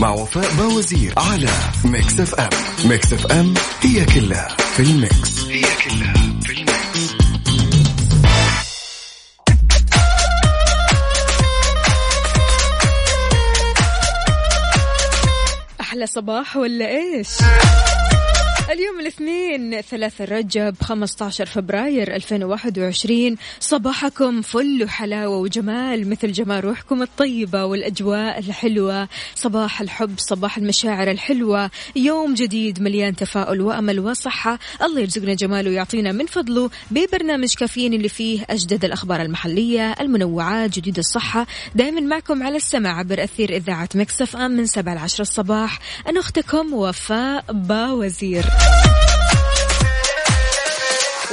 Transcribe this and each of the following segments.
مع وفاء باوزير على Mix FM Mix FM هي كلها في ال mix. هي كلها في ال mix. أحلى صباح ولا إيش؟ اليوم الاثنين ثلاثة رجب 15 فبراير 2021 صباحكم فل وحلاوة وجمال مثل جمال روحكم الطيبة والأجواء الحلوة. صباح الحب صباح المشاعر الحلوة. يوم جديد مليان تفاؤل وأمل وصحة. الله يرزقنا جماله ويعطينا من فضله. ببرنامج كافيين اللي فيه أجدد الأخبار المحلية المنوعات جديد الصحة. دائما معكم على السمع عبر أثير إذاعة مكسف أم من 7 ل 10 الصباح. أنا أختكم وفاء باوزير.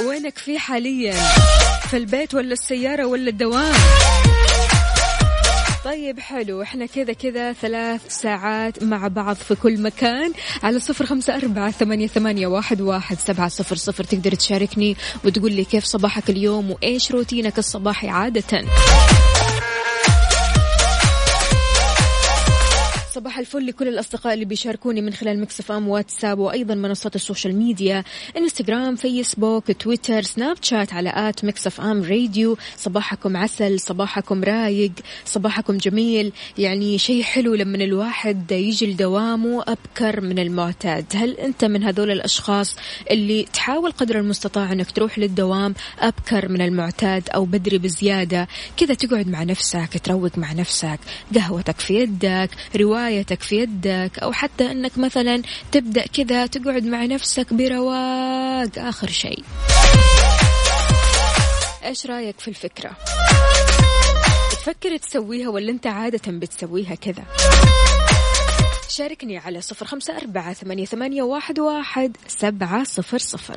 وينك في حاليا؟ في البيت ولا السيارة ولا الدوام؟ طيب حلو. إحنا كذا كذا ثلاث ساعات مع بعض في كل مكان. على صفر خمسة أربعة ثمانية, ثمانية واحد, واحد سبعة صفر صفر. تقدر تشاركني وتقول لي كيف صباحك اليوم وإيش روتينك الصباحي عادة؟ صباح الفل لكل الأصدقاء اللي بيشاركوني من خلال Mix FM واتساب وأيضا منصات ال social media إنستغرام فيسبوك تويتر سناب شات على at Mix FM Radio. صباحكم عسل صباحكم رايق صباحكم جميل. يعني شيء حلو لما الواحد يجي لدوامه أبكر من المعتاد. هل أنت من هذول الأشخاص اللي تحاول قدر المستطاع أنك تروح للدوام أبكر من المعتاد أو بدري بزيادة؟ كذا تقعد مع نفسك تروق مع نفسك قهوتك في يدك رواية روايتك في يدك أو حتى أنك مثلا تبدأ كذا تقعد مع نفسك برواق آخر شيء إيش رأيك في الفكرة؟ تفكر تسويها ولا أنت عادة بتسويها كذا؟ شاركني على صفر خمسة أربعة ثمانية, ثمانية واحد, واحد سبعة صفر صفر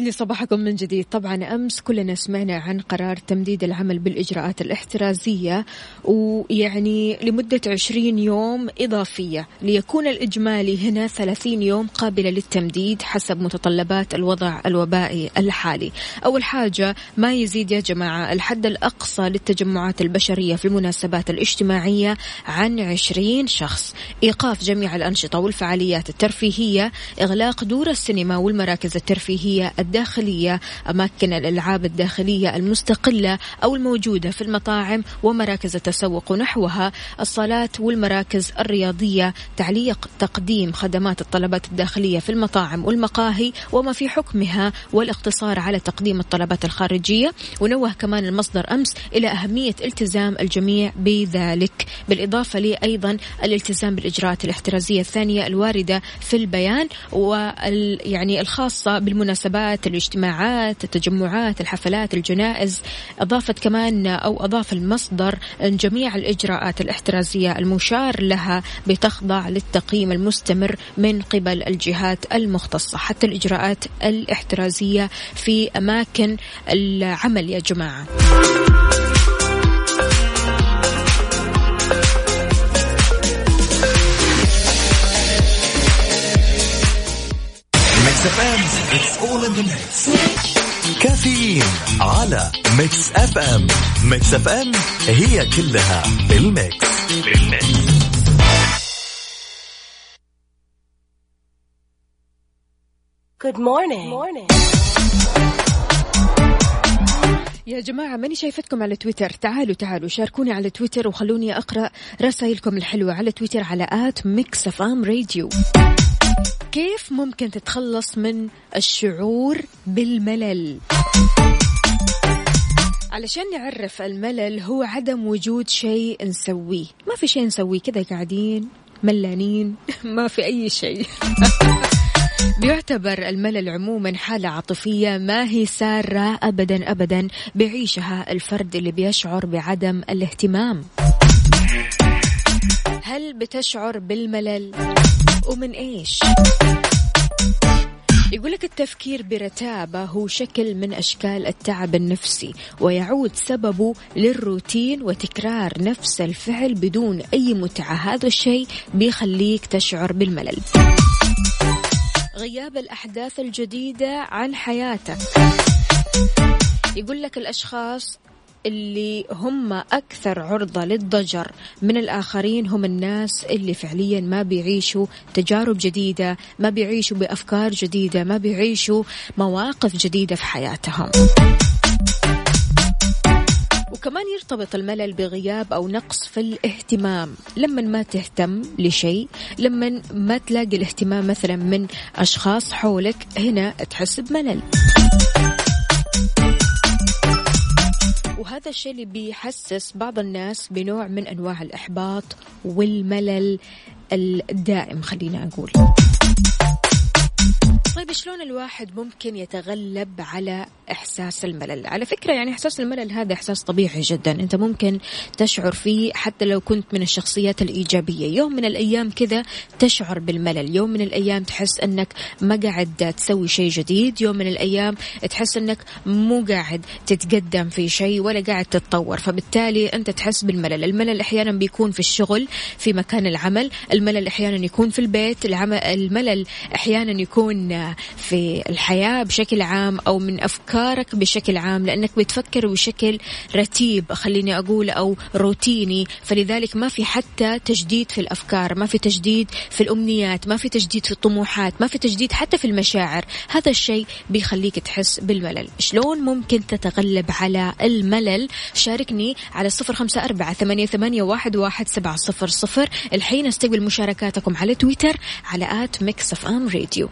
ويسعد لي صباحكم من جديد. طبعا أمس كلنا سمعنا عن قرار تمديد العمل بالإجراءات الاحترازية ويعني لمدة 20 يوم إضافية. ليكون الإجمالي هنا 30 يوم قابلة للتمديد حسب متطلبات الوضع الوبائي الحالي. أول حاجة ما يزيد يا جماعة الحد الأقصى للتجمعات البشرية في المناسبات الاجتماعية عن 20 شخص. إيقاف جميع الأنشطة والفعاليات الترفيهية إغلاق دور السينما والمراكز الترفيهية الداخلية أماكن الألعاب الداخلية المستقلة أو الموجودة في المطاعم ومراكز التسوق ونحوها الصالات والمراكز الرياضية تعليق تقديم خدمات الطلبات الداخلية في المطاعم والمقاهي وما في حكمها والاقتصار على تقديم الطلبات الخارجية ونوه كمان المصدر أمس إلى أهمية التزام الجميع بذلك بالإضافة لي أيضا الالتزام بالإجراءات الاحترازية الثانية الواردة في البيان وال يعني الخاصة بالمناسبات الاجتماعات التجمعات الحفلات الجنائز أضافت كمان أو أضاف المصدر أن جميع الإجراءات الاحترازية المشار لها بتخضع للتقييم المستمر من قبل الجهات المختصة. حتى الإجراءات الاحترازية في أماكن العمل يا جماعة. Mix FM. It's all in the mix كافيين على Mix FM. Mix FM هي كلها بال mix بال mix Good morning. يا جماعة ماني شايفتكم على تويتر. تعالوا تعالوا شاركوني على تويتر وخلوني أقرأ رسائلكم الحلوة على تويتر على at Mix FM Radio. كيف ممكن تتخلص من الشعور بالملل؟ علشان نعرف الملل هو عدم وجود شيء نسويه. ما في شيء نسويه كذا قاعدين ملانين ما في أي شيء. بيعتبر الملل عموما حالة عاطفية ما هي سارة أبدا أبدا بيعيشها الفرد اللي بيشعر بعدم الاهتمام. هل بتشعر بالملل؟ ومن إيش؟ يقول لك التفكير برتابة هو شكل من أشكال التعب النفسي ويعود سببه للروتين وتكرار نفس الفعل بدون أي متعة. هذا الشيء بيخليك تشعر بالملل. غياب الأحداث الجديدة عن حياتك. يقول لك الأشخاص اللي هم أكثر عرضة للضجر. من الآخرين هم الناس اللي فعليا ما بيعيشوا تجارب جديدة ما بيعيشوا بأفكار جديدة ما بيعيشوا مواقف جديدة في حياتهم. وكمان يرتبط الملل بغياب أو نقص في الاهتمام. لما ما تهتم لشيء لما ما تلاقي الاهتمام مثلا من أشخاص حولك هنا تحس بملل. وهذا الشيء اللي بيحسس بعض الناس بنوع من أنواع الإحباط والملل الدائم خلينا أقول طيب شلون الواحد ممكن يتغلب على إحساس الملل؟ على فكرة يعني إحساس الملل هذا إحساس طبيعي جدا. أنت ممكن تشعر فيه حتى لو كنت من الشخصيات الإيجابية. يوم من الأيام كذا تشعر بالملل. يوم من الأيام تحس أنك ما قاعد تسوي شيء جديد. يوم من الأيام تحس أنك مو قاعد تتقدم في شيء ولا قاعد تتطور. فبالتالي أنت تحس بالملل. الملل أحيانا بيكون في الشغل في مكان العمل. الملل أحيانا يكون في البيت. العمل الملل أحيانا يكون في الحياة بشكل عام أو من أفكارك بشكل عام لأنك بتفكر بشكل رتيب خليني أقول أو روتيني. فلذلك ما في حتى تجديد في الأفكار ما في تجديد في الأمنيات ما في تجديد في الطموحات ما في تجديد حتى في المشاعر. هذا الشيء بيخليك تحس بالملل. شلون ممكن تتغلب على الملل؟ شاركني على صفر خمسة أربعة ثمانية, ثمانية واحد, واحد سبعة صفر صفر. الحين استقبل مشاركاتكم على تويتر على at Mix FM Radio.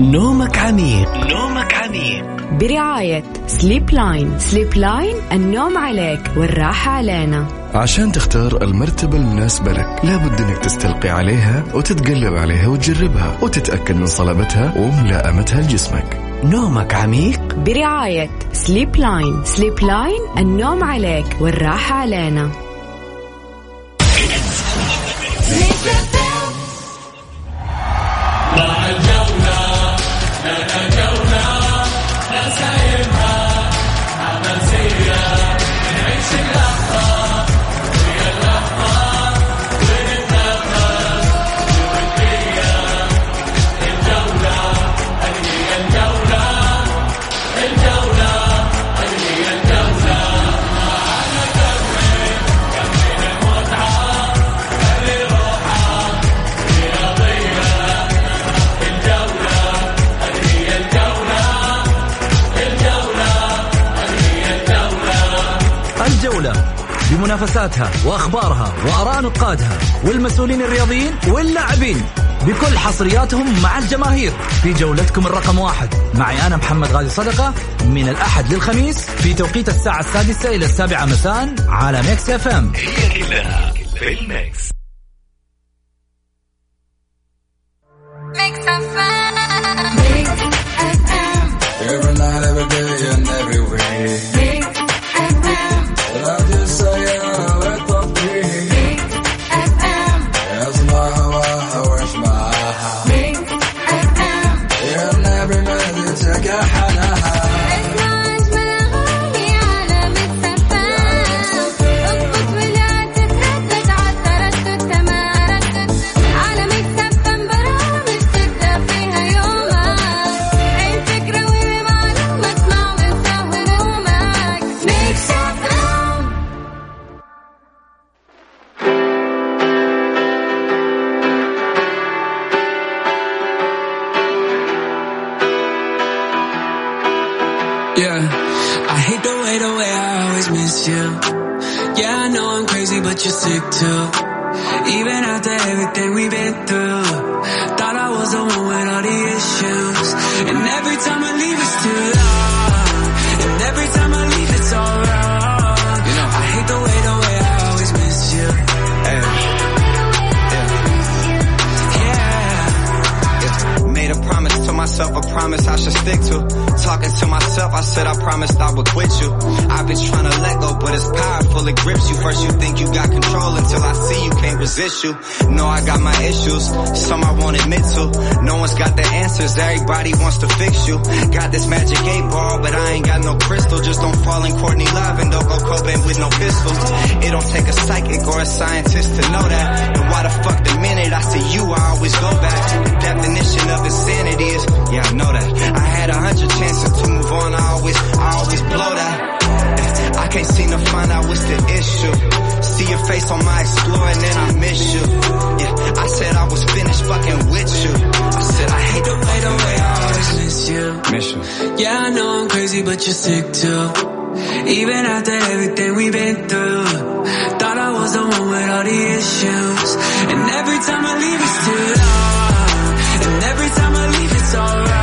نومك عميق. نومك عميق. برعاية Sleep Line Sleep Line النوم عليك والراحة علينا. عشان تختار المرتبة المناسبة لك لابد إنك تستلقي عليها وتتقلب عليها وتجربها وتتأكد من صلابتها وملائمتها لجسمك. نومك عميق. برعاية Sleep Line Sleep Line النوم عليك والراحة علينا. بمنافساتها وأخبارها وأراء نقادها والمسؤولين الرياضيين واللاعبين بكل حصرياتهم مع الجماهير في جولتكم الرقم واحد. معي أنا محمد غازي صدقة من الأحد للخميس في توقيت الساعة السادسة إلى السابعة مساء على Mix FM هي كلها في ال mix you. Know I got my issues, some I won't admit to. No one's got the answers, everybody wants to fix you. Got this magic eight ball, but I ain't got no crystal. Just don't fall in Courtney Love and don't go Cobain with no pistols. It don't take a psychic or a scientist to know that. And why the fuck the minute I see you, I always go back. The definition of insanity is, yeah, I know that. I had a hundred chances to move on, I always, I always blow that. I can't seem to find out what's the issue. See your face on my explore and then I miss you. Yeah, I said I was finished fucking with you. I said I hate the way, the way I always miss you. miss you. Yeah, I know I'm crazy, but you're sick too. Even after everything we've been through, thought I was the one with all the issues. And every time I leave, it's too long. And every time I leave, it's all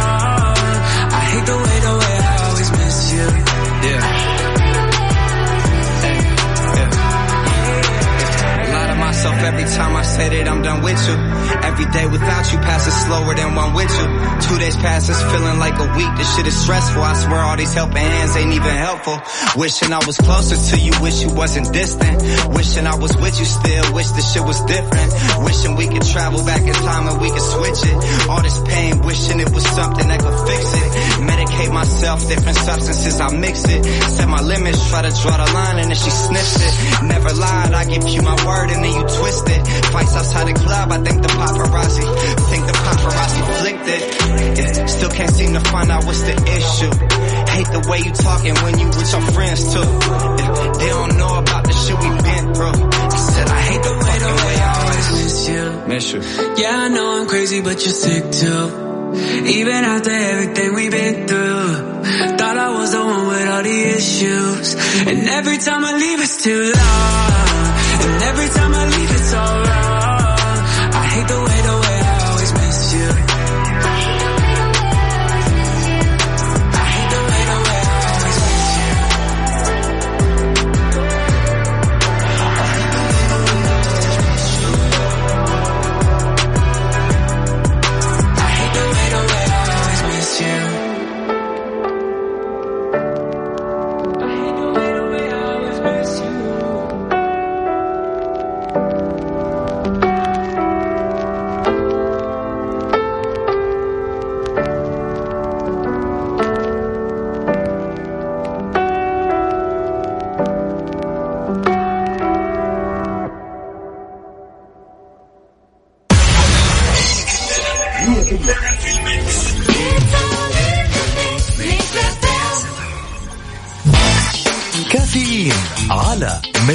time I say that I'm done with you. Every day without you passes slower than one with you. Two days passes feeling like a week. This shit is stressful. I swear all these helping hands ain't even helpful. Wishing I was closer to you. Wish you wasn't distant. Wishing I was with you still. Wish this shit was different. Wishing we could travel back in time and we could switch it. All this pain. Wishing it was something that could fix it. Medicate myself. Different substances. I mix it. Set my limits. Try to draw the line and then she sniffs it. Never lied. I give you my word and then you twist it. Fights outside the club. I think the paparazzi. Think the paparazzi flicked it. Yeah, still can't seem to find out what's the issue. Hate the way you talking when you with your friends too. Yeah, they don't know about the shit we been through. I said I hate the way the way I always miss you. miss you. Yeah, I know I'm crazy, but you're sick too. Even after everything we've been through, thought I was the one with all the issues. And every time I leave, it's too long. And every time I leave, it's all wrong hate the way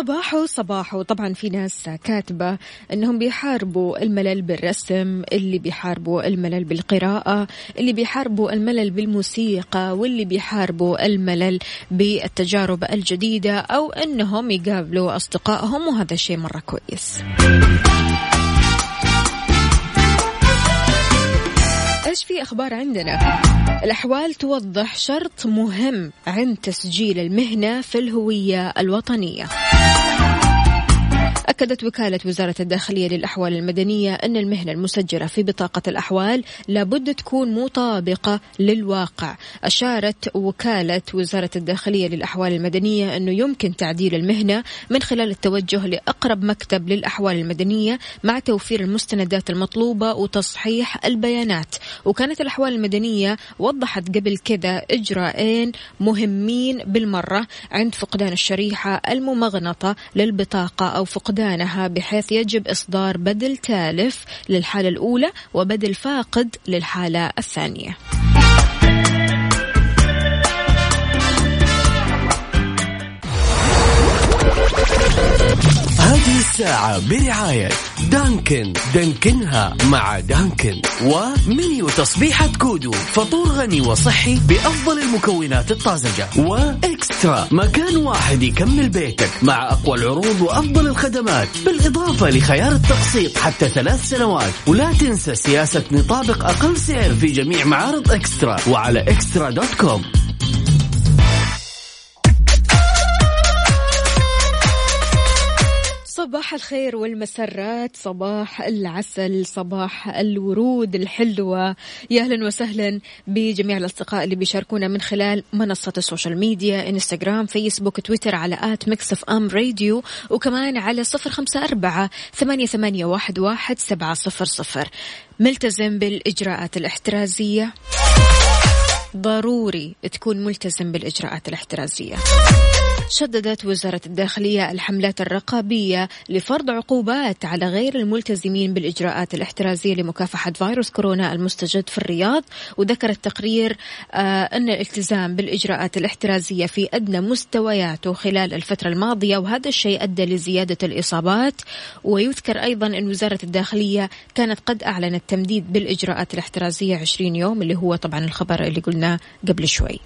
صباحو صباحو طبعا في ناس كاتبة إنهم بيحاربوا الملل بالرسم اللي بيحاربوا الملل بالقراءة اللي بيحاربوا الملل بالموسيقى واللي بيحاربوا الملل بالتجارب الجديدة أو إنهم يقابلوا أصدقائهم وهذا شيء مرة كويس. إيش في أخبار عندنا؟ الأحوال توضح شرط مهم عند تسجيل المهنة في الهوية الوطنية. أكدت وكالة وزارة الداخلية للأحوال المدنية أن المهنة المسجلة في بطاقة الأحوال لابد تكون مطابقة للواقع. أشارت وكالة وزارة الداخلية للأحوال المدنية أنه يمكن تعديل المهنة من خلال التوجه لأقرب مكتب للأحوال المدنية مع توفير المستندات المطلوبة وتصحيح البيانات. وكانت الأحوال المدنية وضحت قبل كذا إجراءين مهمين بالمرة عند فقدان الشريحة الممغنطة للبطاقة أو فقدانها بحيث يجب إصدار بدل تالف للحالة الأولى وبدل فاقد للحالة الثانية. هذه الساعة برعاية Dunkin. دانكنها مع Dunkin. و menu تصبيحة كودو. فطور غني وصحي بأفضل المكونات الطازجة. و eXtra. مكان واحد يكمل بيتك مع أقوى العروض وأفضل الخدمات. بالإضافة لخيار التقسيط حتى ثلاث سنوات. ولا تنسى سياسة نطابق أقل سعر في جميع معارض eXtra. وعلى eXtra dot com. صباح الخير والمسرات صباح العسل صباح الورود الحلوة. يا أهلا وسهلا بجميع الأصدقاء اللي بيشاركونا من خلال منصة ال social media إنستغرام فيسبوك تويتر على at Mix FM Radio وكمان على صفر خمسة أربعة ثمانية, ثمانية واحد, واحد سبعة صفر صفر. ملتزم بالإجراءات الاحترازية؟ ضروري تكون ملتزم بالإجراءات الاحترازية. شددت وزارة الداخلية الحملات الرقابية لفرض عقوبات على غير الملتزمين بالإجراءات الاحترازية لمكافحة فيروس كورونا المستجد في الرياض. وذكر التقرير آه أن الالتزام بالإجراءات الاحترازية في أدنى مستوياته خلال الفترة الماضية وهذا الشيء أدى لزيادة الإصابات. ويذكر أيضا أن وزارة الداخلية كانت قد أعلنت تمديد بالإجراءات الاحترازية 20 يوم اللي هو طبعا الخبر اللي قلناه قبل شوي.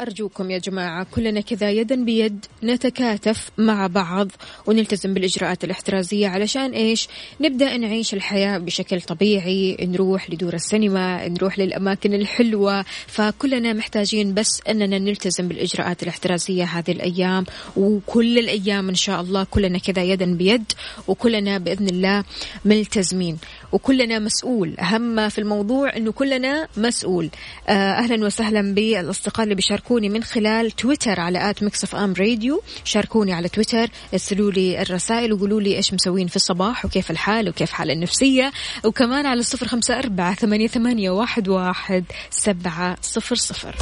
أرجوكم يا جماعة كلنا كذا يدا بيد نتكاتف مع بعض ونلتزم بالإجراءات الاحترازية علشان إيش؟ نبدأ نعيش الحياة بشكل طبيعي نروح لدور السينما نروح للأماكن الحلوة فكلنا محتاجين بس أننا نلتزم بالإجراءات الاحترازية هذه الأيام وكل الأيام إن شاء الله كلنا كذا يدا بيد وكلنا بإذن الله ملتزمين وكلنا مسؤول. أهم في الموضوع أنه كلنا مسؤول. آه، أهلا وسهلا بالأصدقاء اللي بيشاركوني من خلال تويتر على at Mix FM Radio. شاركوني على تويتر ارسلوا لي الرسائل وقولوا لي إيش مسوين في الصباح وكيف الحال وكيف حال النفسية. وكمان على الصفر خمسة أربعة ثمانية, ثمانية واحد, واحد سبعة صفر صفر.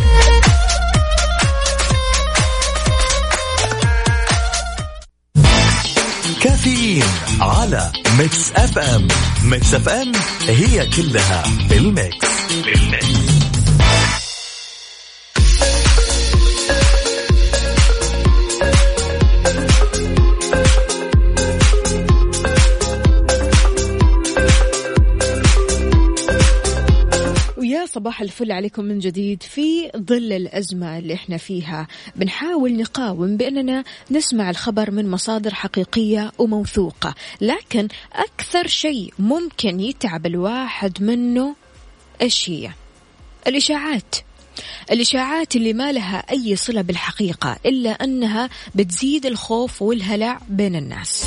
كافيين على Mix FM. Mix FM هي كلها بال mix بال mix صباح الفل عليكم من جديد في ظل الأزمة اللي إحنا فيها. بنحاول نقاوم بأننا نسمع الخبر من مصادر حقيقية وموثوقة لكن أكثر شيء ممكن يتعب الواحد منه إيش هي؟ الإشاعات. الإشاعات اللي ما لها أي صلة بالحقيقة إلا أنها بتزيد الخوف والهلع بين الناس.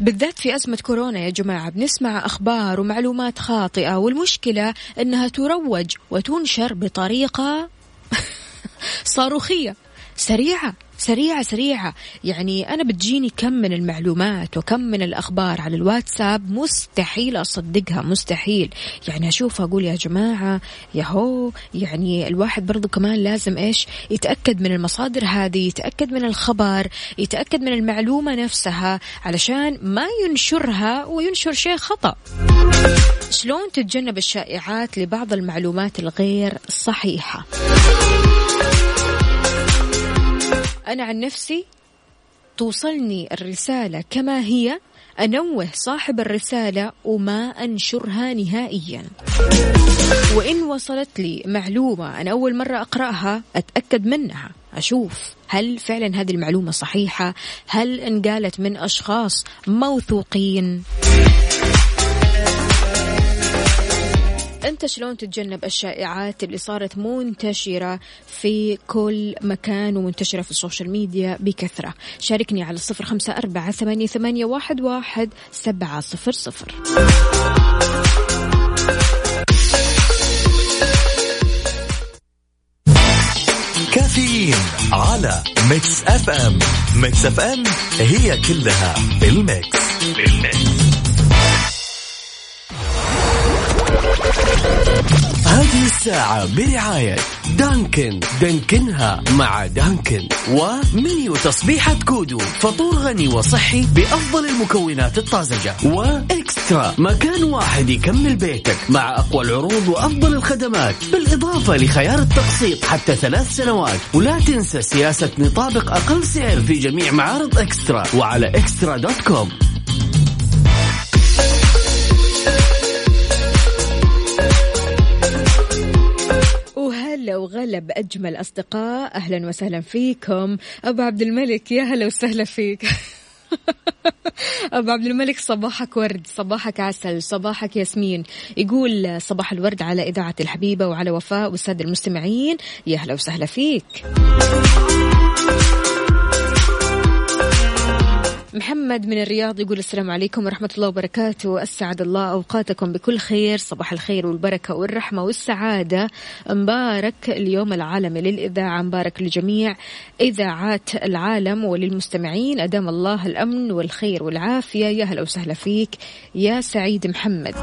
بالذات في أزمة كورونا يا جماعة بنسمع أخبار ومعلومات خاطئة والمشكلة أنها تروج وتنشر بطريقة صاروخية سريعة. سريعة سريعة. يعني أنا بتجيني كم من المعلومات وكم من الأخبار على الواتساب مستحيل أصدقها مستحيل. يعني أشوف أقول يا جماعة يهو يعني الواحد برضو كمان لازم إيش؟ يتأكد من المصادر هذه يتأكد من الخبر يتأكد من المعلومة نفسها علشان ما ينشرها وينشر شيء خطأ. شلون تتجنب الشائعات لبعض المعلومات الغير صحيحة؟ أنا عن نفسي توصلني الرسالة كما هي أنوه صاحب الرسالة وما أنشرها نهائيا. وإن وصلت لي معلومة أنا أول مرة أقرأها أتأكد منها أشوف هل فعلا هذه المعلومة صحيحة هل انقالت من أشخاص موثوقين. أنت شلون تتجنب الشائعات اللي صارت منتشرة في كل مكان ومنتشرة في ال social media بكثرة؟ شاركني على الصفر خمسة أربعة ثمانية, ثمانية واحد, واحد سبعة صفر صفر. كافيين على Mix FM. Mix FM هي كلها بال mix بال mix هذه الساعة برعاية Dunkin. دانكنها مع Dunkin. و menu تصبيحة كودو. فطور غني وصحي بأفضل المكونات الطازجة. و eXtra. مكان واحد يكمل بيتك مع أقوى العروض وأفضل الخدمات. بالإضافة لخيار التقسيط حتى ثلاث سنوات. ولا تنسى سياسة نطابق أقل سعر في جميع معارض eXtra. وعلى eXtra dot com. وغلب أجمل أصدقاء. أهلا وسهلا فيكم. أبو عبد الملك يا هلا وسهلا فيك. أبو عبد الملك صباحك ورد صباحك عسل صباحك ياسمين. يقول صباح الورد على إذاعة الحبيبة وعلى وفاء والسادة المستمعين. يا هلا وسهلا فيك. محمد من الرياض يقول السلام عليكم ورحمة الله وبركاته. أسعد الله أوقاتكم بكل خير صباح الخير والبركة والرحمة والسعادة. مبارك اليوم العالمي للإذاعة مبارك لجميع إذاعات العالم وللمستمعين. أدام الله الأمن والخير والعافية. يا هلا وسهلا فيك يا سعيد محمد.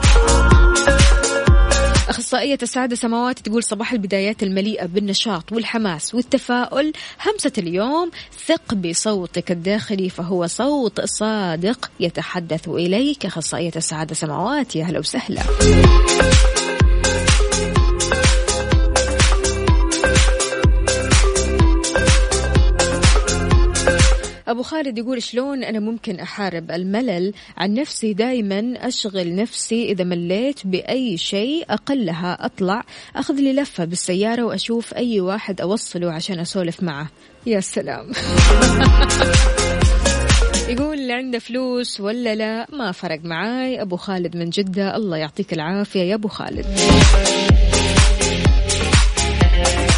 أخصائية السعادة سماوات تقول صباح البدايات المليئة بالنشاط والحماس والتفاؤل. همسة اليوم ثق بصوتك الداخلي فهو صوت صادق يتحدث إليك. أخصائية السعادة سماوات يا هلا وسهلا. أبو خالد يقول شلون أنا ممكن أحارب الملل؟ عن نفسي دايما أشغل نفسي إذا مليت بأي شيء أقلها أطلع أخذ لي لفة بالسيارة وأشوف أي واحد أوصله عشان أسولف معه. يا سلام. يقول اللي عنده فلوس ولا لا؟ ما فرق معاي. أبو خالد من جدة. الله يعطيك العافية يا أبو خالد.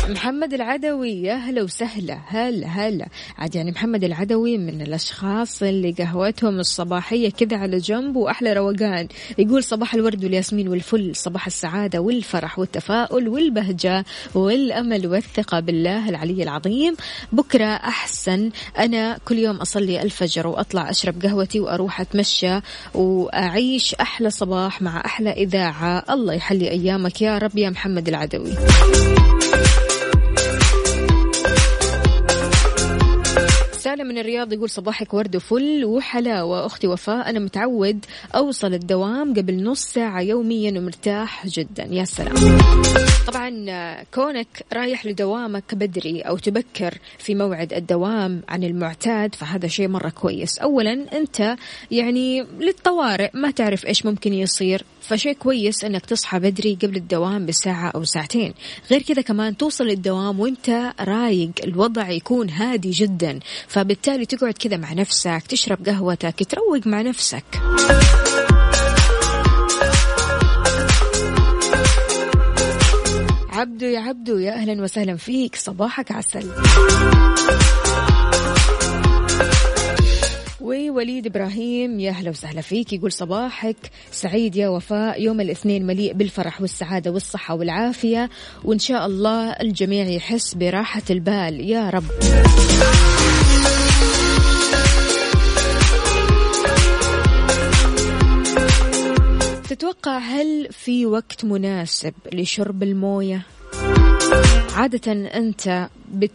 محمد العدوي يا هلا وسهلا هلا هلا. عاد يعني محمد العدوي من الأشخاص اللي قهوتهم الصباحية كذا على جنب وأحلى روقان. يقول صباح الورد والياسمين والفل صباح السعادة والفرح والتفاؤل والبهجة والأمل والثقة بالله العلي العظيم. بكرة أحسن. أنا كل يوم أصلي الفجر وأطلع أشرب قهوتي وأروح أتمشى وأعيش أحلى صباح مع أحلى إذاعة. الله يحلي أيامك يا رب يا محمد العدوي. سالم من الرياض يقول صباحك ورد وفل وحلاوة أختي وفاء. أنا متعود أوصل الدوام قبل نص ساعة يوميا ومرتاح جدا. يا سلام. طبعا كونك رايح لدوامك بدري أو تبكر في موعد الدوام عن المعتاد فهذا شيء مرة كويس. أولا أنت يعني للطوارئ ما تعرف إيش ممكن يصير. فشيء كويس إنك تصحى بدري قبل الدوام بساعة أو ساعتين. غير كذا كمان توصل للدوام وإنت رايق الوضع يكون هادي جدا. فبالتالي تقعد كذا مع نفسك تشرب قهوتك تروق مع نفسك. عبدو يا عبدو يا أهلا وسهلا فيك. صباحك عسل. ووليد إبراهيم يا أهلا وسهلا فيك. يقول صباحك. سعيد يا وفاء. يوم الاثنين مليء بالفرح والسعادة والصحة والعافية. وإن شاء الله الجميع يحس براحة البال. يا رب. تتوقع هل في وقت مناسب لشرب الموية؟ عادة أنت بت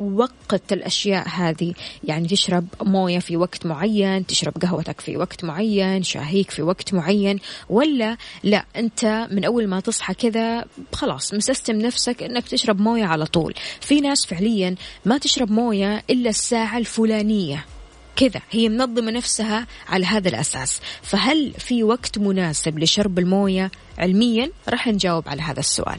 وقت الأشياء هذه. يعني تشرب موية في وقت معين تشرب قهوتك في وقت معين شاهيك في وقت معين ولا لا أنت من أول ما تصحى كذا خلاص مسستم نفسك أنك تشرب موية على طول. في ناس فعليا ما تشرب موية إلا الساعة الفلانية. كذا هي منظمة نفسها على هذا الأساس. فهل في وقت مناسب لشرب الموية؟ علميا راح نجاوب على هذا السؤال.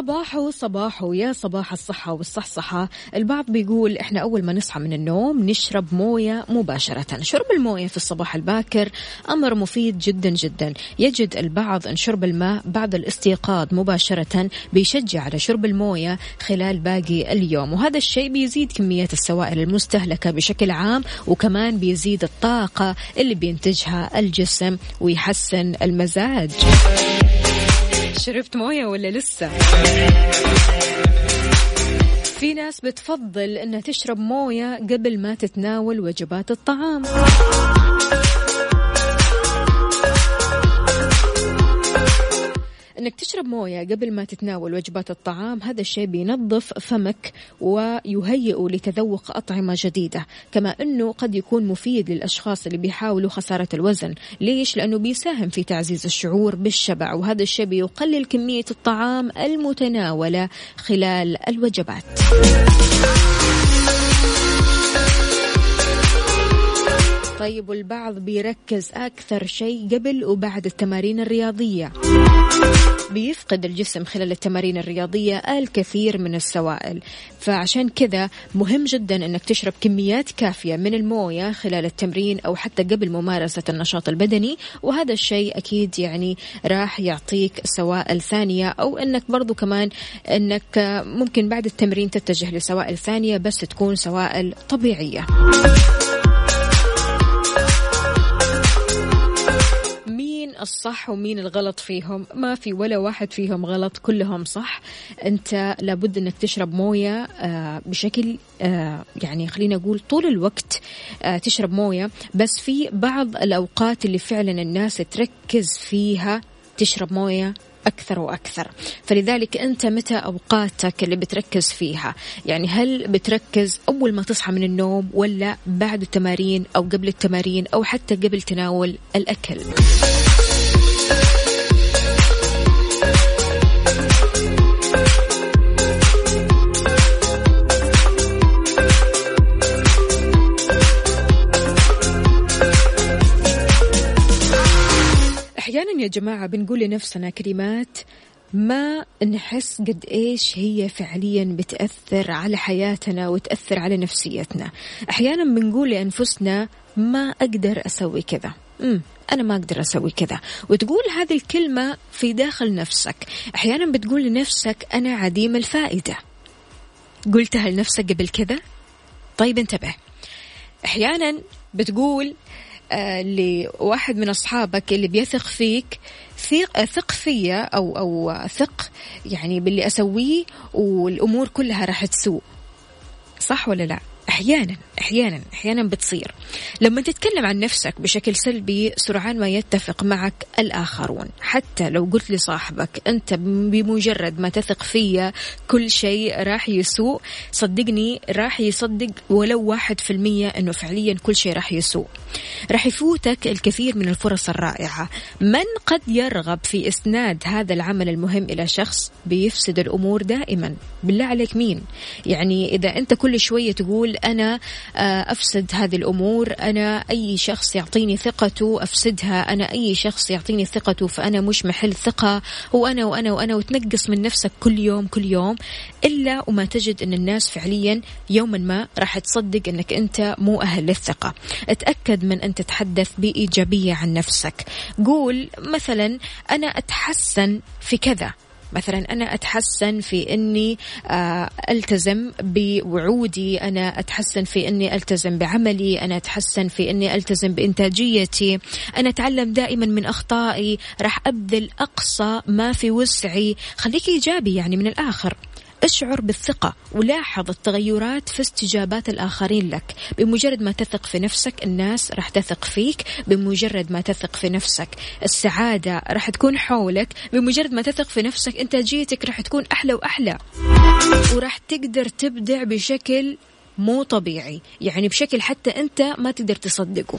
صباح صباح ويا صباح الصحة والصحصحة. البعض بيقول إحنا أول ما نصحى من النوم نشرب موية مباشرة. شرب الموية في الصباح الباكر أمر مفيد جدا جدا. يجد البعض أن شرب الماء بعد الاستيقاظ مباشرة بيشجع على شرب الموية خلال باقي اليوم. وهذا الشيء بيزيد كمية السوائل المستهلكة بشكل عام وكمان بيزيد الطاقة اللي بينتجها الجسم ويحسن المزاج. شربت موية ولا لسه؟ في ناس بتفضل إنها تشرب موية قبل ما تتناول وجبات الطعام إنك تشرب موية قبل ما تتناول وجبات الطعام هذا الشيء بينظف فمك ويهيئه لتذوق أطعمة جديدة. كما إنه قد يكون مفيد للأشخاص اللي بيحاولوا خسارة الوزن. ليش؟ لأنه بيساهم في تعزيز الشعور بالشبع وهذا الشيء بيقلل كمية الطعام المتناولة خلال الوجبات. طيب والبعض بيركز أكثر شيء قبل وبعد التمارين الرياضية. بيفقد الجسم خلال التمارين الرياضية الكثير من السوائل. فعشان كذا مهم جدا أنك تشرب كميات كافية من الموية خلال التمرين أو حتى قبل ممارسة النشاط البدني. وهذا الشيء أكيد يعني راح يعطيك سوائل ثانية أو أنك برضو كمان أنك ممكن بعد التمرين تتجه لسوائل ثانية بس تكون سوائل طبيعية. الصح ومين الغلط فيهم. ما في ولا واحد فيهم غلط كلهم صح. انت لابد انك تشرب موية آه، بشكل آه، يعني خلينا نقول طول الوقت آه، تشرب موية. بس في بعض الأوقات اللي فعلا الناس تركز فيها تشرب موية أكثر وأكثر. فلذلك أنت متى أوقاتك اللي بتركز فيها؟ يعني هل بتركز أول ما تصحى من النوم ولا بعد التمارين أو قبل التمارين أو حتى قبل تناول الأكل؟ أحيانا يا جماعة بنقول لنفسنا كلمات ما نحس قد إيش هي فعليا بتأثر على حياتنا وتأثر على نفسيتنا. أحيانا بنقول لأنفسنا ما أقدر أسوي كذا. امم أنا ما أقدر أسوي كذا. وتقول هذه الكلمة في داخل نفسك. أحيانا بتقول لنفسك أنا عديم الفائدة. قلتها لنفسك قبل كذا؟ طيب انتبه. أحيانا بتقول لواحد من أصحابك اللي بيثق فيك ثق ثق فيا أو أو ثق يعني باللي أسويه والأمور كلها راح تسوء. صح ولا لا؟ أحيانا. أحيانا أحيانا بتصير. لما تتكلم عن نفسك بشكل سلبي سرعان ما يتفق معك الآخرون. حتى لو قلت لصاحبك أنت بمجرد ما تثق فيا كل شيء راح يسوء. صدقني راح يصدق ولو واحد في المية إنه فعليا كل شيء راح يسوء. راح يفوتك الكثير من الفرص الرائعة. من قد يرغب في إسناد هذا العمل المهم إلى شخص بيفسد الأمور دائما؟ بالله عليك مين؟ يعني إذا أنت كل شوية تقول أنا آه، أفسد هذه الأمور. أنا أي شخص يعطيني ثقته أفسدها. أنا أي شخص يعطيني ثقته فأنا مش محل ثقة. وأنا وأنا وأنا وتنقص من نفسك كل يوم كل يوم. إلا وما تجد أن الناس فعليا يوما ما راح تصدق أنك أنت مو أهل للثقة. أتأكد من أن تتحدث بإيجابية عن نفسك. قول مثلا أنا أتحسن في كذا. مثلا أنا أتحسن في أني آه، ألتزم بوعودي أنا أتحسن في أني ألتزم بعملي أنا أتحسن في أني ألتزم بإنتاجيتي. أنا أتعلم دائما من أخطائي راح أبذل أقصى ما في وسعي خليك إيجابي يعني من الآخر. أشعر بالثقة ولاحظ التغيرات في استجابات الآخرين لك. بمجرد ما تثق في نفسك الناس راح تثق فيك. بمجرد ما تثق في نفسك السعادة راح تكون حولك. بمجرد ما تثق في نفسك إنتاجيتك راح تكون أحلى وأحلى. وراح تقدر تبدع بشكل مو طبيعي. يعني بشكل حتى أنت ما تقدر تصدقه.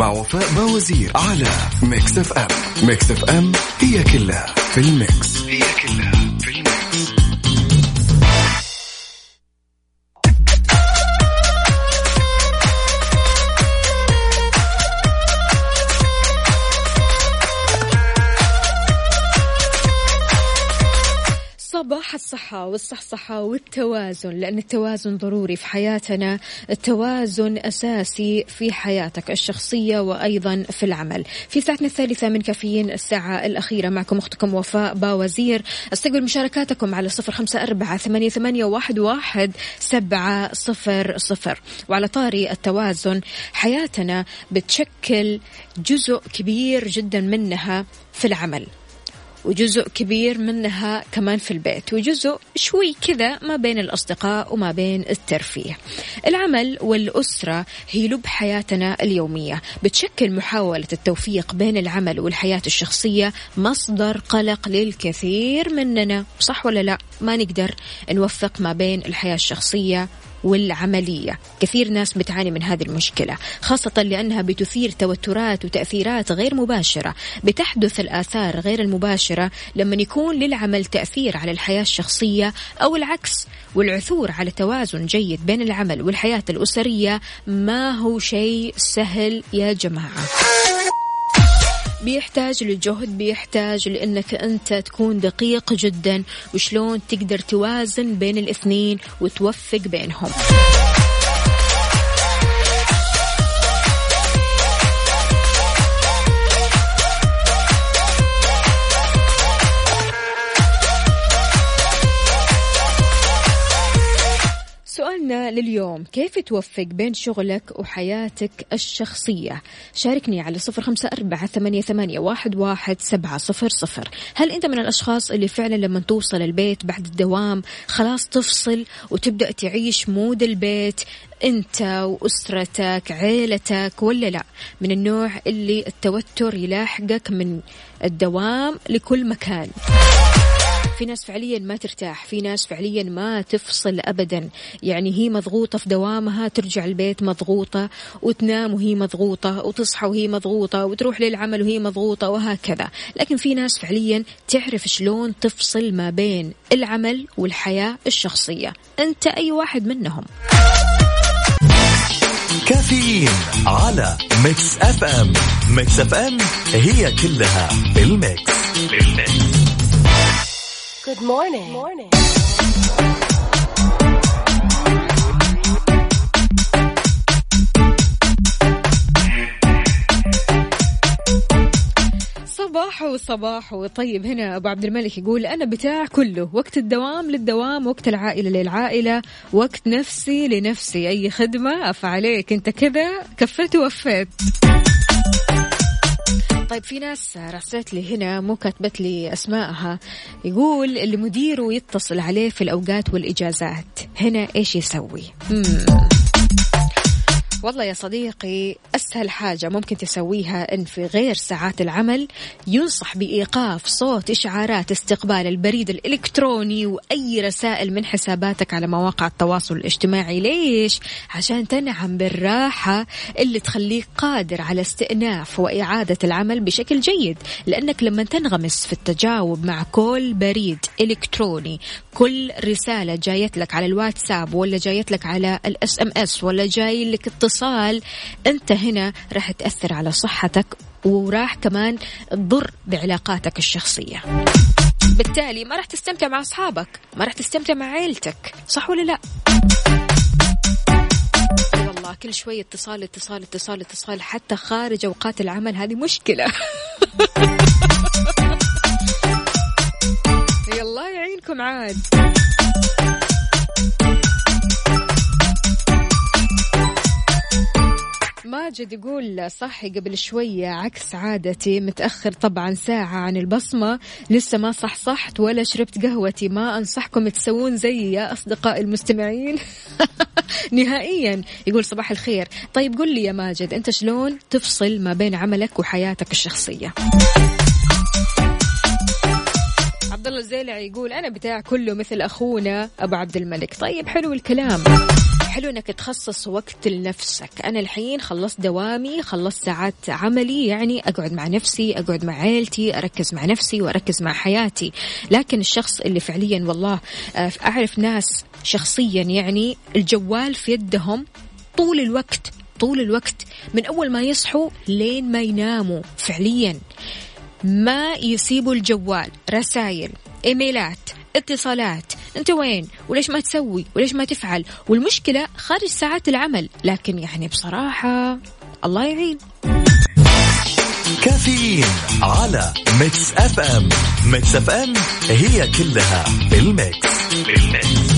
مع وفاء باوزير على Mix FM. Mix FM هي كلها في ال mix. هي كلها. الصحة والصحصحة والتوازن لأن التوازن ضروري في حياتنا. التوازن أساسي في حياتك الشخصية وأيضا في العمل. في ساعتنا الثالثة من كافيين الساعة الأخيرة معكم أختكم وفاء باوزير. استقبل مشاركاتكم على صفر خمسة أربعة ثمانية, ثمانية واحد, واحد سبعة صفر صفر. وعلى طاري التوازن حياتنا بتشكل جزء كبير جدا منها في العمل. وجزء كبير منها كمان في البيت وجزء شوي كذا ما بين الأصدقاء وما بين الترفيه. العمل والأسرة هي لب حياتنا اليومية. بتشكل محاولة التوفيق بين العمل والحياة الشخصية مصدر قلق للكثير مننا. صح ولا لا؟ ما نقدر نوفق ما بين الحياة الشخصية والعملية. كثير ناس بتعاني من هذه المشكلة خاصة لأنها بتثير توترات وتأثيرات غير مباشرة. بتحدث الآثار غير المباشرة لما يكون للعمل تأثير على الحياة الشخصية أو العكس والعثور على توازن جيد بين العمل والحياة الأسرية ما هو شيء سهل يا جماعة. بيحتاج لجهد بيحتاج لإنك أنت تكون دقيق جدا. وشلون تقدر توازن بين الاثنين وتوفق بينهم. لليوم. كيف توفق بين شغلك وحياتك الشخصية؟ شاركني على صفر خمسة أربعة ثمانية, ثمانية واحد, واحد سبعة صفر صفر. هل أنت من الأشخاص اللي فعلا لما توصل البيت بعد الدوام خلاص تفصل وتبدأ تعيش مود البيت أنت وأسرتك عيلتك ولا لا؟ من النوع اللي التوتر يلاحقك من الدوام لكل مكان. في ناس فعليا ما ترتاح في ناس فعليا ما تفصل أبدا. يعني هي مضغوطة في دوامها ترجع البيت مضغوطة وتنام وهي مضغوطة وتصحى وهي مضغوطة وتروح للعمل وهي مضغوطة وهكذا. لكن في ناس فعليا تعرف شلون تفصل ما بين العمل والحياة الشخصية. أنت أي واحد منهم. كافيين على Mix FM. Mix FM هي كلها بال mix بال mix Good morning. morning. صباح وصباح. وطيب هنا أبو عبد الملك يقول أنا بتاع كله. وقت الدوام للدوام وقت العائلة للعائلة وقت نفسي لنفسي. أي خدمة؟ أفا عليك أنت كذا كفيت ووفيت. طيب في ناس راسلت لي هنا مو كاتبت لي اسمائها يقول اللي مديره يتصل عليه في الأوقات والإجازات هنا إيش يسوي؟ مم. والله يا صديقي أسهل حاجة ممكن تسويها أن في غير ساعات العمل ينصح بإيقاف صوت إشعارات استقبال البريد الإلكتروني وأي رسائل من حساباتك على مواقع التواصل الاجتماعي ليش؟ عشان تنعم بالراحة اللي تخليك قادر على استئناف وإعادة العمل بشكل جيد لأنك لما تنغمس في التجاوب مع كل بريد إلكتروني كل رسالة جايت لك على الواتساب ولا جايت لك على ال SMS ولا جاي لك اتصال انت هنا راح تأثر على صحتك وراح كمان تضر بعلاقاتك الشخصية. بالتالي ما راح تستمتع مع أصحابك ما راح تستمتع مع عيلتك صح ولا لا؟ والله كل شوي اتصال اتصال اتصال اتصال حتى خارج أوقات العمل هذه مشكلة. يلا يعينكم عاد. ماجد يقول صحي قبل شوية عكس عادتي متأخر طبعا ساعة عن البصمة. لسه ما صح صحت ولا شربت قهوتي. ما أنصحكم تسوون زي يا أصدقاء المستمعين. نهائيا يقول صباح الخير. طيب قل لي يا ماجد أنت شلون تفصل ما بين عملك وحياتك الشخصية؟ الزيلعي يقول أنا بتاع كله مثل أخونا أبو عبد الملك. طيب حلو الكلام. حلو إنك تخصص وقت لنفسك. أنا الحين خلصت دوامي خلصت ساعات عملي يعني أقعد مع نفسي أقعد مع عيلتي أركز مع نفسي وأركز مع حياتي. لكن الشخص اللي فعليا والله آه، أعرف ناس شخصيا يعني الجوال في يدهم طول الوقت طول الوقت من أول ما يصحوا لين ما يناموا فعليا. ما يسيبوا الجوال؟ رسائل إيميلات اتصالات. أنت وين؟ وليش ما تسوي؟ وليش ما تفعل؟ والمشكلة خارج ساعات العمل. لكن يعني بصراحة الله يعين. كافيين على Mix FM. Mix FM هي كلها بال mix. بال mix.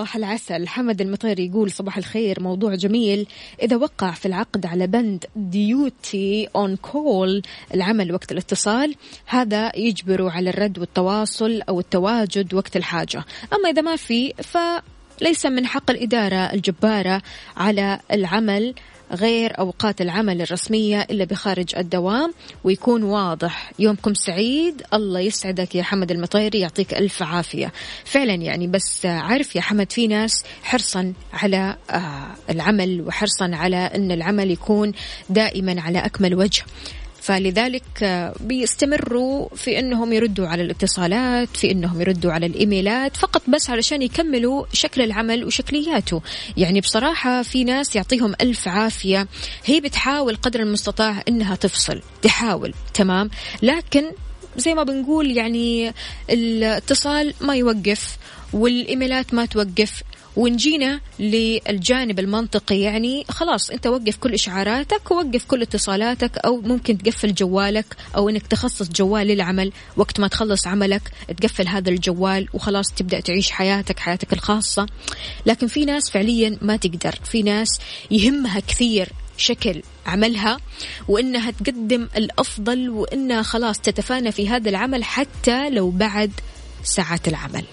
صباح العسل. حمد المطيري يقول صباح الخير. موضوع جميل. إذا وقع في العقد على بند duty on call العمل وقت الاتصال هذا يجبره على الرد والتواصل أو التواجد وقت الحاجة. أما إذا ما في ف ليس من حق الإدارة إجباره على العمل غير أوقات العمل الرسمية إلا بخارج الدوام ويكون واضح. يومكم سعيد. الله يسعدك يا حمد المطيري يعطيك ألف عافية. فعلا يعني بس عارف يا حمد في ناس حرصا على آه، العمل وحرصا على أن العمل يكون دائما على أكمل وجه. فلذلك آه، بيستمروا في إنهم يردوا على الاتصالات في إنهم يردوا على الإيميلات فقط بس علشان يكملوا شكل العمل وشكلياته. يعني بصراحة في ناس يعطيهم ألف عافية هي بتحاول قدر المستطاع إنها تفصل تحاول تمام؟ لكن زي ما بنقول يعني الاتصال ما يوقف والإيميلات ما توقف ونجينا للجانب المنطقي. يعني خلاص انت وقف كل إشعاراتك ووقف كل اتصالاتك أو ممكن تقفل جوالك أو إنك تخصص جوال للعمل. وقت ما تخلص عملك تقفل هذا الجوال وخلاص تبدأ تعيش حياتك حياتك الخاصة. لكن في ناس فعليا ما تقدر. في ناس يهمها كثير شكل عملها وإنها تقدم الأفضل وإنها خلاص تتفانى في هذا العمل حتى لو بعد ساعات العمل.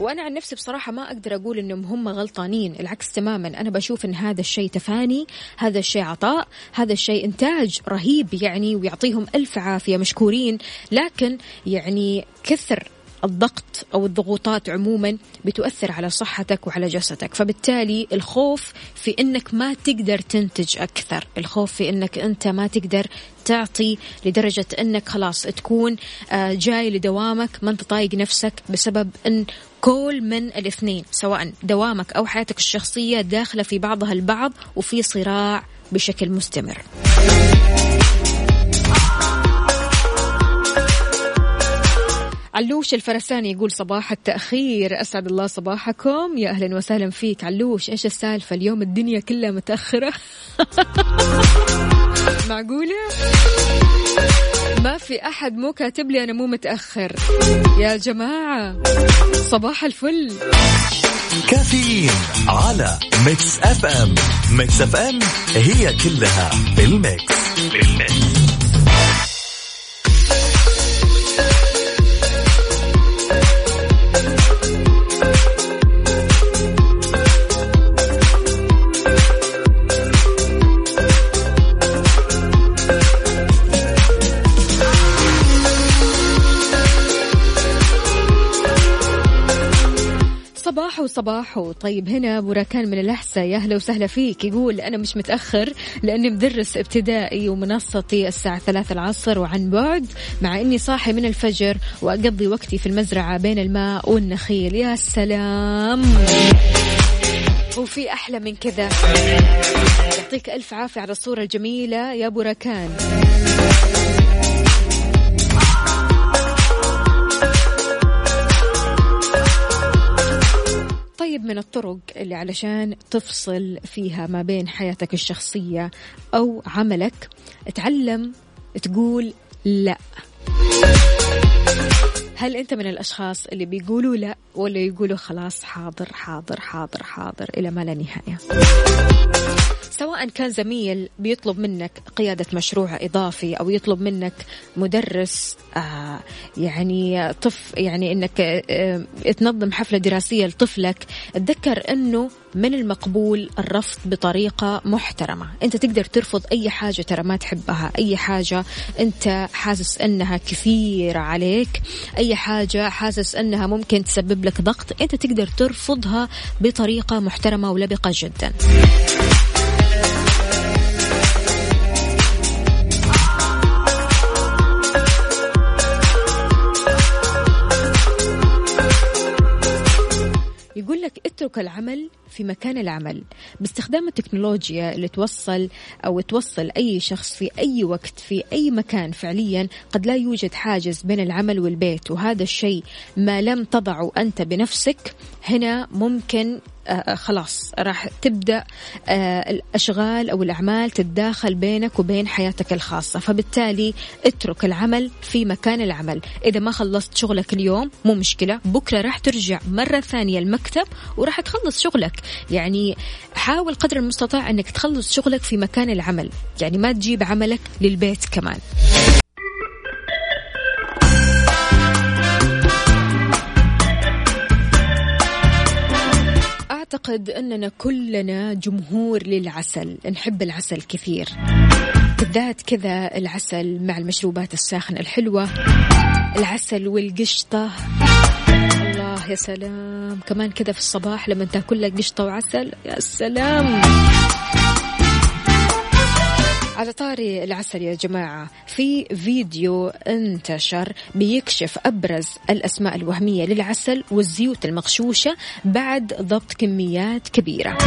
وأنا عن نفسي بصراحة ما أقدر أقول إنهم هم غلطانين العكس تماما. أنا بشوف إن هذا الشيء تفاني هذا الشيء عطاء هذا الشيء إنتاج رهيب يعني ويعطيهم ألف عافية مشكورين لكن يعني كثر الضغط أو الضغوطات عموما بتؤثر على صحتك وعلى جسدك. فبالتالي الخوف في إنك ما تقدر تنتج أكثر. الخوف في إنك أنت ما تقدر تعطي لدرجة إنك خلاص تكون آه، جاي لدوامك ما أنت طايق نفسك بسبب إن كل من الاثنين سواء دوامك أو حياتك الشخصية داخلة في بعضها البعض وفي صراع بشكل مستمر. علوش الفرساني يقول صباح التأخير. أسعد الله صباحكم. يا أهلا وسهلا فيك علوش. إيش السالفة؟ اليوم الدنيا كلها متأخرة. معقولة؟ ما في أحد مو كاتب لي أنا مو متأخر. يا جماعة صباح الفل. كافيين على Mix FM. Mix FM هي كلها بال mix بالميكس صباح وطيب هنا ابو راكان من الأحساء. يا أهلا وسهلا فيك. يقول أنا مش متأخر لأني مدرس ابتدائي ومنصتي الساعة ثلاثة العصر وعن بعد مع إني صاحي من الفجر وأقضي وقتي في المزرعة بين الماء والنخيل. يا سلام. وفي أحلى من كذا. يعطيك ألف عافية على الصورة الجميلة. يا ابو من الطرق اللي علشان تفصل فيها ما بين حياتك الشخصية أو عملك تعلم تقول لا. هل أنت من الأشخاص اللي بيقولوا لا ولا يقولوا خلاص حاضر حاضر حاضر حاضر إلى ما لا نهاية؟ سواء كان زميل بيطلب منك قيادة مشروع إضافي أو يطلب منك مدرس آه يعني طف يعني إنك آه تنظم حفلة دراسية لطفلك تذكر أنه من المقبول الرفض بطريقة محترمة. أنت تقدر ترفض أي حاجة ترى ما تحبها أي حاجة أنت حاسس أنها كثيرة عليك أي حاجة حاسس أنها ممكن تسبب لك ضغط أنت تقدر ترفضها بطريقة محترمة ولبقة جدا. يقول لك اترك العمل في مكان العمل. باستخدام التكنولوجيا اللي توصل أو توصل أي شخص في أي وقت في أي مكان فعليا قد لا يوجد حاجز بين العمل والبيت. وهذا الشيء ما لم تضعه أنت بنفسك هنا ممكن خلاص راح تبدأ آه الأشغال أو الأعمال تتداخل بينك وبين حياتك الخاصة. فبالتالي اترك العمل في مكان العمل. إذا ما خلصت شغلك اليوم مو مشكلة. بكرة راح ترجع مرة ثانية المكتب وراح تخلص شغلك. يعني حاول قدر المستطاع إنك تخلص شغلك في مكان العمل. يعني ما تجيب عملك للبيت كمان. أعتقد أننا كلنا جمهور للعسل نحب العسل كثير. بالذات كذا العسل مع المشروبات الساخنة الحلوة العسل والقشطة. الله يا سلام. كمان كذا في الصباح لما تاكل لك قشطة وعسل يا سلام. على طاري العسل يا جماعة في فيديو انتشر بيكشف أبرز الأسماء الوهمية للعسل والزيوت المغشوشة بعد ضبط كميات كبيرة.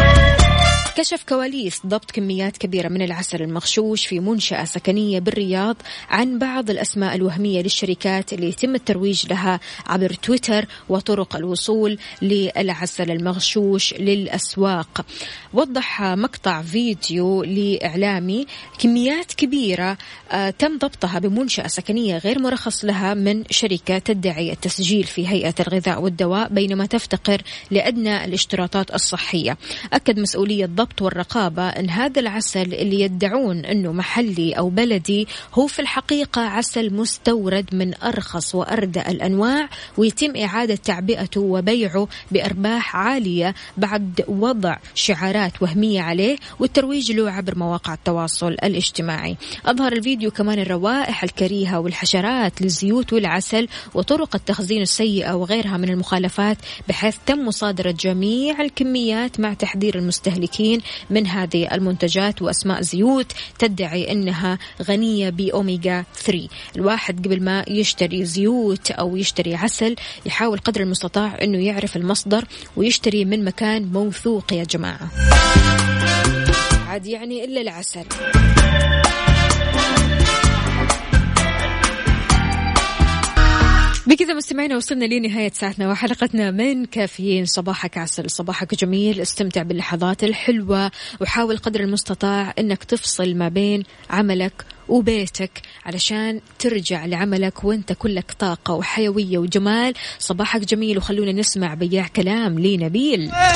كشف كواليس ضبط كميات كبيرة من العسل المغشوش في منشأة سكنية بالرياض عن بعض الأسماء الوهمية للشركات اللي يتم الترويج لها عبر تويتر وطرق الوصول للعسل المغشوش للأسواق. وضح مقطع فيديو لإعلامي كميات كبيرة تم ضبطها بمنشأة سكنية غير مرخص لها من شركة تدعي التسجيل في هيئة الغذاء والدواء بينما تفتقر لأدنى الاشتراطات الصحية. أكد مسؤولية الضبط والرقابة أن هذا العسل اللي يدعون أنه محلي أو بلدي هو في الحقيقة عسل مستورد من أرخص وأردى الأنواع ويتم إعادة تعبئته وبيعه بأرباح عالية بعد وضع شعارات وهمية عليه والترويج له عبر مواقع التواصل الاجتماعي. أظهر الفيديو كمان الروائح الكريهة والحشرات للزيوت والعسل وطرق التخزين السيئة وغيرها من المخالفات بحيث تم مصادرة جميع الكميات مع تحذير المستهلكين. من هذه المنتجات وأسماء زيوت تدعي أنها غنية بأوميجا 3 الواحد قبل ما يشتري زيوت أو يشتري عسل يحاول قدر المستطاع أنه يعرف المصدر ويشتري من مكان موثوق يا جماعة. عاد يعني إلا العسل. بكذا مستمعينا وصلنا لنهاية ساعتنا وحلقتنا من كافيين. صباحك عسل صباحك جميل. استمتع باللحظات الحلوة وحاول قدر المستطاع إنك تفصل ما بين عملك وبيتك علشان ترجع لعملك وانت كلك طاقة وحيوية وجمال. صباحك جميل وخلونا نسمع بياع كلام لنبيل.